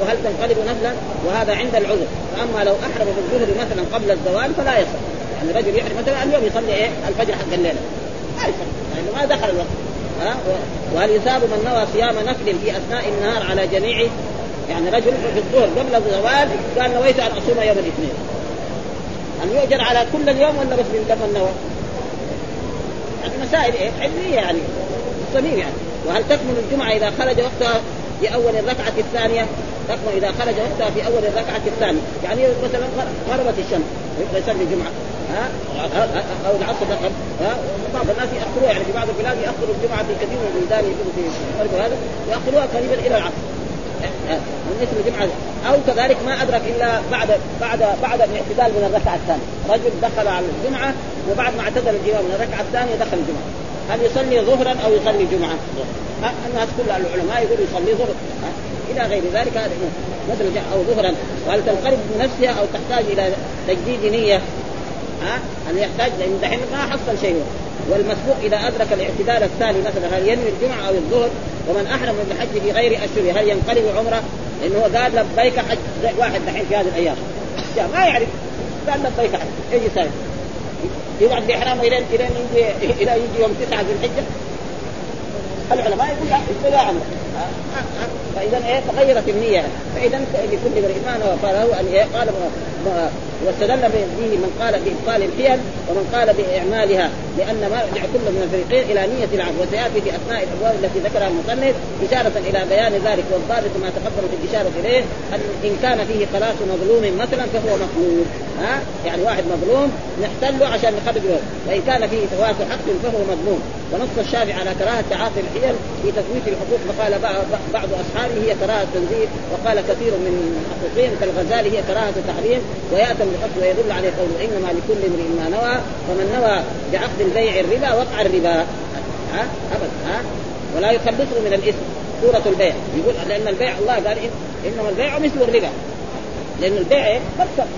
وهل تنقلب نفلا؟ وهذا عند العذر. فأما لو أحرم بالظهر مثلا قبل الزوال فلا يصح. يعني رجل يحرم مثلا اليوم يصلي إيه؟ الفجر حق الليلة. ما يصح. يعني ما دخل الوقت. ها؟ وهل يثاب من نوى صيام نفل في أثناء النهار على جميع؟ يعني رجل في الظهر قبل الزوال قال نويت أن أصوم يوم الاثنين. هل يؤجر على كل اليوم ولا بس من قبل النوى؟ يعني مسائل إيه؟ علمية يعني. صميم يعني. وهل تكمل الجمعة إذا خرج وقتها في أول الركعة الثانية؟ تكمل إذا خرج وقتها في أول الركعة الثانية. يعني مثلا غربت الشمس ويبقى يصلي الجمعة. ها؟ أو العصر دخل. ها؟ بعض الناس يأخروها يعني في بعض البلاد يأخروا الجمعة في كثير من البلدان يقولوا في هذا يأخروها قريبا إلى العصر. بالنسبة للجمعه أو كذلك ما أدرك إلا بعد بعد بعد الاعتدال من الركعة الثانية، رجل دخل على الجمعة وبعد ما اعتدل الامام من الركعة الثانية دخل الجمعة، هل يصلي ظهرا أو يصلي جمعة؟ الناس كل العلماء يقولوا يصلي ظهر إلى غير ذلك هذا مثل أو ظهرا وهل تنقلب بنفسها أو تحتاج إلى تجديد نية ها هل يحتاج لأن دحين ما حصل شيء والمسبوق إذا أدرك الاعتدال الثاني مثلا هل ينوي الجمعة أو الظهر ومن أحرم بالحج في غير أشهر هل ينقلب عمرة؟ لأنه قال لبيك حج واحد دحين في هذه الأيام ما يعرف قال لبيك حج إيش يسوي؟ يقعد باحرامه إلى إلى يجي إلى يجي يوم تسعة ذي الحجة. العلماء يقول لا عمره فإذا إيه تغيرت النية. فإذا لكل امرئ ما نوى فله ان قال واستدل به من قال بإبطال الحيل ومن قال بإعمالها لأن ما يرجع كل من الفريقين إلى نية العبد وسيأتي في أثناء الابواب التي ذكرها المصنف إشارة إلى بيان ذلك. والضابط ما تقدم في الإشارة إليه أن إن كان فيه خلاص مظلوم مثلا فهو مقبول ها؟ يعني واحد مظلوم نحتله عشان نخرج له. وإن كان فيه فوات حق فهو مظلوم. ونص الشافعي على كراهة تعاطي الحيل في تثبيت الحقوق. فقال بعض أصحابه هي كراهة تنزيل وقال كثير من المحققين كالغزالي هي كراهة تحريم. ويأتم بقصد ويدل عليه قوله إنما لكل امرئ ما نوى فمن نوى بعقد البيع الربا وقع الربا. ها؟ أبدا ها؟ ولا يخلصه من الإثم سورة البيع. يقول لأن البيع الله قال إنما البيع مثل الربا. لأن البيع مكسب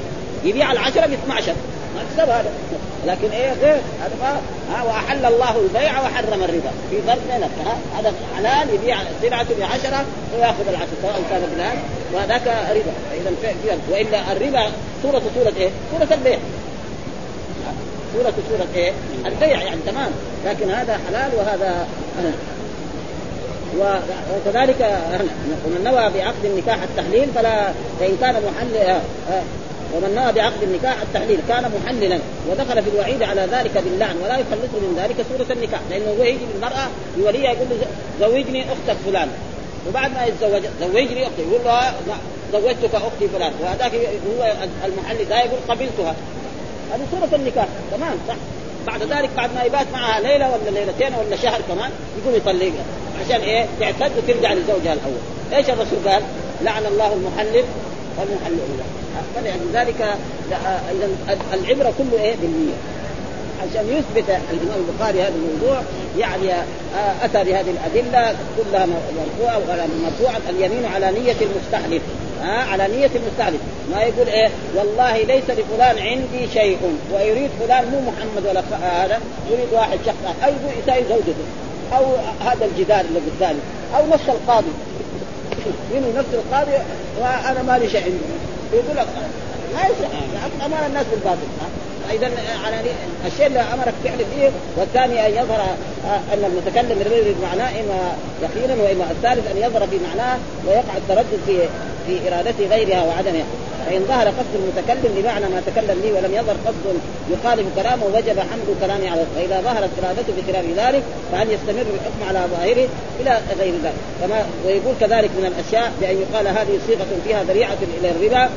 يبيع العشرة ب 12 مكسب هذا. لكن إيه غير؟ هذا ما ها وأحل الله البيع وحرم الربا. في فرق بينك هذا حلال يبيع سلعته بعشرة ويأخذ العشره سواء كان بالهان وهذاك ربا. اذا وإلا الربا صورة صورة إيه؟ صورة البيع. صورة صورة إيه؟ البيع يعني تمام. لكن هذا حلال وهذا وكذلك ومن نوى بعقد النكاح التحليل فلا فإن كان محل ومن نوى بعقد النكاح التحليل. كان محللا ودخل في الوعيد على ذلك باللعن ولا يخلصه من ذلك سورة النكاح لأنه هو يجي للمرأة لوليها يقول له زوجني أختك فلان. وبعد ما يتزوج زوجني أختي يقول له زوجتك أختي فلان. وهذاك هو المحل ده يقول قبلتها. هذه سورة النكاح. تمام صح؟ بعد ذلك بعد ما يبات معها ليلة ولا ليلتين ولا شهر كمان يقوم يطلقها. عشان إيه؟ تعتد وترجع لزوجها الأول. إيش الرسول قال؟ لعن الله المحلل والمحلل له فلذلك اذا العبرة كله إيه؟ بالنية. عشان يثبت الإمام البخاري هذا الموضوع يعني أتى بهذه الأدلة كلها مرفوعة ولا مرفوعة اليمين على نية المستحلف ها على نية المستحلف ما يقول إيه؟ والله ليس لفلان عندي شيء ويريد فلان مو محمد ولا هذا يريد واحد شخص يقول يساوي زوجته. أو هذا الجدار اللي قدامي. أو نفس القاضي. منه نفس القاضي؟ وأنا ما لي شيء عندي. يقول لك ما يصح أمر الناس بالباطل اذا على الشيء اللي أمرك فعل فيه والثاني أن يظهر أن المتكلم يريد معناه إما يقينا وإما الثالث أن يظهر في معناه ويقع التردد في في ارادته غيرها وعدمها. فإن ظهر قصد المتكلم بمعنى ما تكلم به ولم يظهر قصد يخالف كلامه وجب حمل كلامه على فإذا ظهرت ارادته بخلاف ذلك فهل يستمر الحكم على ظاهره إلى غير ذلك. كما ويقول كذلك من الأشياء بأن يقال هذه صيغة فيها ذريعة إلى الربا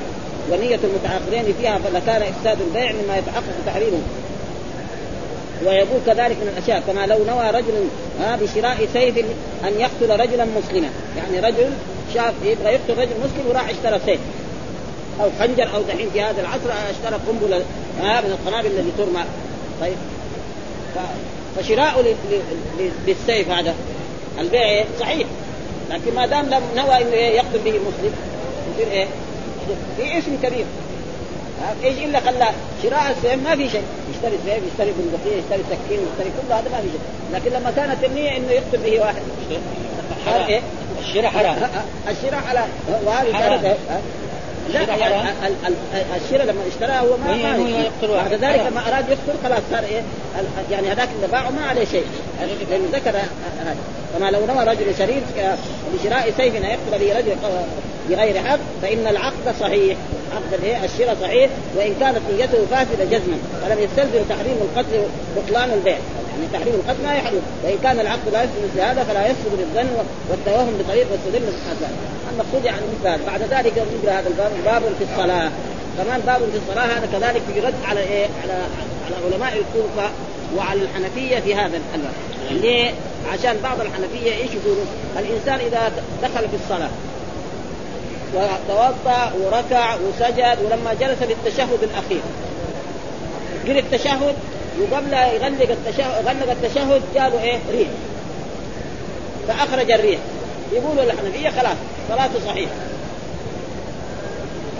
ونية المتعاقدين فيها فلكان إفساد البيع مما يتحقق تحريمه. ويقول كذلك من الأشياء كما لو نوى رجل ها بشراء سيف أن يقتل رجلا مسلما. يعني رجل شاف يبغى يقتل رجل مسلم وراح اشترى سيف. أو خنجر أو دحين في هذا العصر أشترى قنبلة ها من القنابل التي ترمى. طيب. فشراء للسيف هذا. البيع صحيح. لكن ما دام لم نوى إنه يقتل به مسلم يصير إيه؟ في اسم كبير؟ إيش إلا خلى شراء السيف ما في شيء. يشتري سيف يشتري بندقية يشتري سكين يشتري كل هذا ما في شيء. لكن لما كانت النية إنه يقتل به واحد. حرام إيه؟ الشراء حرام. الشراء على وهذه كانت لا يعني الشراء لما اشتراه هو ما ما بعد ذلك لما أراد يقتل خلاص صار إيه يعني هذاك اللي باعه ما عليه شيء. لأنه ذكر هذا. كما لو نوى رجل شريف بشراء سيف ان يقتل به رجل بغير حق فإن العقد صحيح. عقد الايه الشراء صحيح وإن كانت نيته فاسدة جزما. فلم يستلزم تحريم القتل بطلان البيع. يعني تحريم القتل ما يحرم. وان كان العقد لا يسلم مثل هذا فلا يسلم بالظن والتوهم بطريق واستدل بالحسن المقصود يعني مثال. بعد ذلك نقرا هذا الباب باب في الصلاة. كمان باب في الصلاة هذا كذلك في رد على إيه؟ على على علماء الكوفة وعلى الحنفيه في هذا الباب ليه؟ عشان بعض الحنفية إيش يقولوا؟ الإنسان إذا دخل في الصلاة وتوضأ وركع وسجد ولما جلس للتشهد الأخير. قرأ التشهد؟ وقبل يغلق التشهد غلق التشهد جاله إيه؟ ريح فأخرج الريح يقولوا الحنفيه خلاص صلاته صحيحة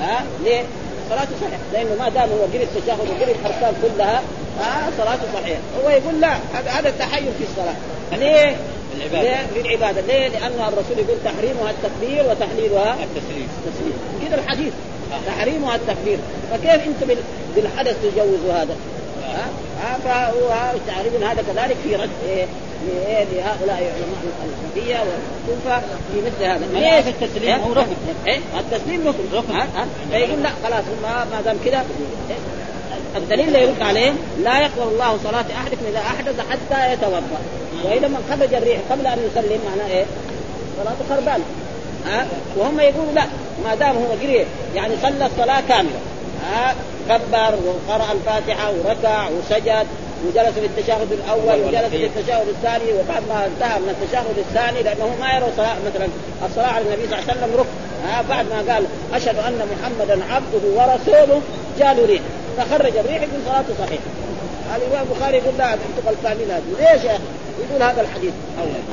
ها ليه؟ صلاته صحيحة لأنه ما دام هو قرأ التشهد وقرأ الاركان كلها ها صلاته صحيحة هو يقول لا هذا التحيز في الصلاة ليه؟ العبادة. ليه؟ للعبادة ليه؟ لأن الرسول يقول تحريمها التكبير وتحليلها التسليم التسليم كذا الحديث تحريمها التكبير فكيف أنت بالحدث تجوز هذا؟ ها؟ فهو التعريف هذا كذلك في رد إيه لهؤلاء علماء الحنفيه والكوفة في مثل هذا. ليش التسليم هو ركن. إيه؟ التسليم ركن. ركن. فيقول لا خلاص ما ما دام كذا الدليل اللي يرد عليه لا يقبل الله صلاة أحدكم إذا أحدث حتى يتوضأ. وإذا من خرج الريح قبل أن يسلم معناه إيه؟ صلاته خربانة ها؟ وهم يقولوا لا ما دام هو قري يعني صلى الصلاة كاملة. ها؟ كبر وقرأ الفاتحة وركع وسجد وجلس في التشهد الأول وجلس في التشهد الثاني وبعد ما انتهى من التشهد الثاني لأنه ما يرى صلاة مثلا الصلاة على النبي صلى الله عليه وسلم ركن. ها بعد ما قال أشهد أن محمدا عبده ورسوله جاء ريح فخرج الريح يقول صلاته صحيحة. الإمام البخاري يقول لا أنتم غلطانين هذه. ليش يا يقول هذا الحديث.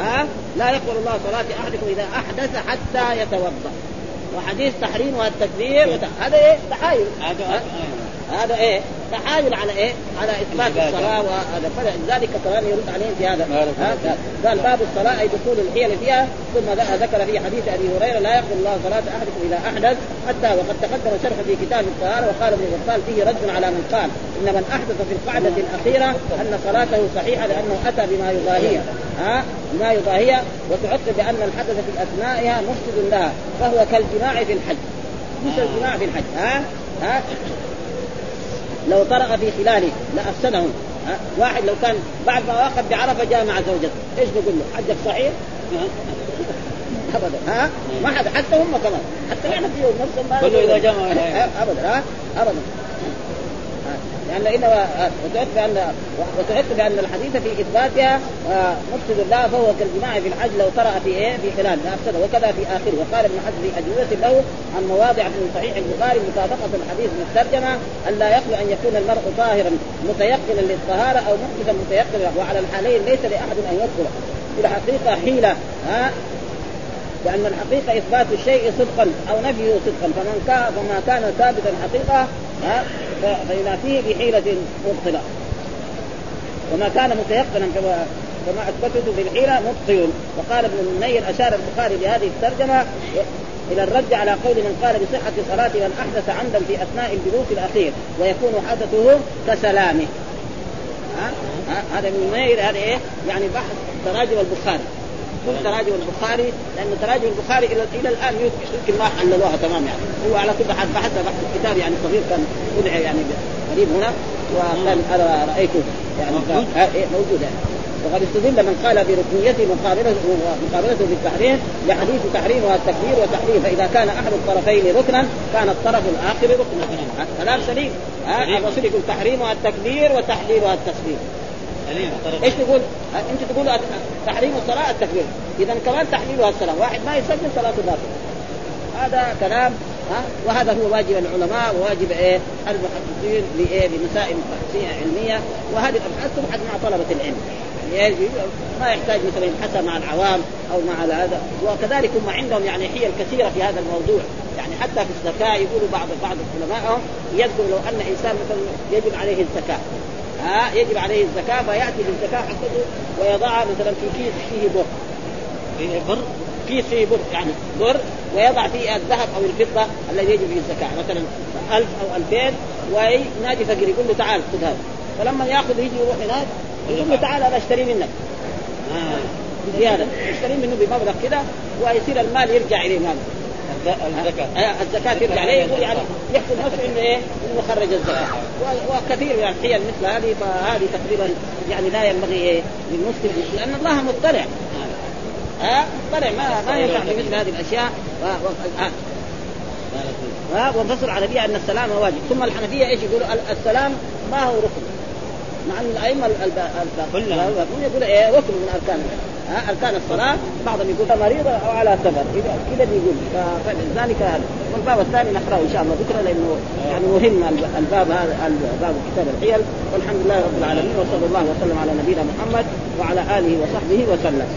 ها؟ لا يقبل الله صلاة أحدكم إذا أحدث حتى يتوضأ. وحديث تحريم التكبير هذا إيه؟ تحايل. هذا إيه؟ تحايل على إيه؟ على إثبات الصلاة وهذا. فلذلك كمان يرد عليهم في هذا. قال باب الصلاة أي دخول الحيل فيها. ثم ذكر في حديث أبي هريرة لا يقبل الله صلاة أحدكم اذا أحدث. حتى وقد تقدم شرح في كتاب الطهارة وقال ابن غفال فيه رد على من قال إن من أحدث في القعدة الأخيرة أن صلاته صحيحة لأنه أتى بما يضاهيها ها؟ بما يضاهيها وتعقب بأن الحدث في أثنائها مفسد لها فهو كالجماع في الحج. مثل الجماع في الحج. ها؟ ها؟ لو طرأ في خلاله لأفسده واحد لو كان بعد ما وقف بعرفة جاء مع زوجته. إيش نقول له؟ حجك صحيح؟ ابدا. ها؟ ما حد حتى هم كمان. حتى نحن في جمع ابدا. ها؟ ابدا. لأن انما وتعد بان وتعد بان الحديث في إثباتها مفسد الله فهو كالجماع في الحج لو طرأ في إيه؟ في خلال لافسده وكذا في آخره. وقال ابن حزم في أجوبة له عن مواضع في صحيح البخاري مطابقة الحديث من الترجمه أن لا يخلو أن يكون المرء طاهرا متيقنا للطهارة أو محدثا متيقنا وعلى الحالين ليس لأحد أن يدخل في الحقيقة حيلة ها؟ لأن الحقيقة إثبات الشيء صدقا أو نفيه صدقا. فمن كان فما كان ثابتا حقيقة فينافيه بحيلة مبطلة وما كان متيقنا كما كما اثبتته بالحيله مبطل وقال ابن المنير أشار البخاري بهذه الترجمة إلى الرد على قول من قال بصحة صلاه من أحدث عمدا في أثناء الجلوس الأخير ويكون حدثه كسلامه ها؟ ها؟ هذا ابن المنير هذا إيه؟ يعني بحث تراجم البخاري كل تراجم البخاري لأن تراجم البخاري إلى إلى الآن يمكن ما حللوها تمام يعني. هو على كل حال بحث بحث الكتاب يعني صغير كان وضع يعني قريب هنا وكان أنا رايته يعني موجود, إيه، موجود يعني. وقد استدل من قال بركنيته مقابلته مقابلته بالتحريم لحديث تحريمها التكبير والتحريم فإذا كان أحد الطرفين ركنا كان الطرف الآخر ركنا. كلام سليم الرسول يقول تحريمها التكبير وتحليلها التسليم إيش تقول؟ أنت تقول تحريم الصلاه التكبير. اذا كمان تحليلها الصلاه واحد ما يسلم صلاته باطله هذا كلام ها؟ وهذا هو واجب العلماء وواجب إيه؟ المحدثين لايه لمسائل علمية. وهذه الأبحاث تبحث مع طلبة العلم. يعني ما يحتاج مثلا يبحثها مع العوام أو مع هذا. وكذلك هم عندهم يعني حيل كثيرة في هذا الموضوع. يعني حتى في الزكاة يقولوا بعض بعض علمائهم يذكر لو أن إنسان مثلا يجب عليه الزكاة. ها يجب عليه الزكاة فيأتي بالزكاة حقته ويضعها مثلا في كيس فيه بر. فيه بر كيس فيه بر يعني بر ويضع فيه الذهب أو الفضة الذي يجب فيه الزكاة. مثلا ألف أو ألفين وينادي فقير يقول له تعال خذ هذا. فلما يأخذ يجي يروح هناك يقول له تعال أنا أشتري منك. آه. زياده يشتري منه بمبلغ كذا ويصير المال يرجع إليه ماله. الزكاة. آه، الزكاة ترجع. عليه يقول يعني يحسب نفسه إنه إيه؟ إنه خرج الزكاة. وكثير من الحيل مثل هذه فهذه تقريبا يعني لا ينبغي إيه؟ للمسلم لأن الله مطلع. ها مطلع. ما ما ينفع بمثل هذه الأشياء. والفصل على بها أن السلام واجب. ثم الحنفية إيش يقولوا؟ السلام ما هو ركن. مع إن الأئمة كلهم يقول إيه؟ ركن من أركان ها؟ اركان الصلاه بعضهم يقول مريضة أو على سفر. كذا بيقول فلذلك هذا. والباب الثاني نقرأه إن شاء الله بكرة لأنه يعني مهم الباب هذا باب كتاب الحيل والحمد لله رب العالمين وصلى الله وسلم على نبينا محمد وعلى آله وصحبه وسلم.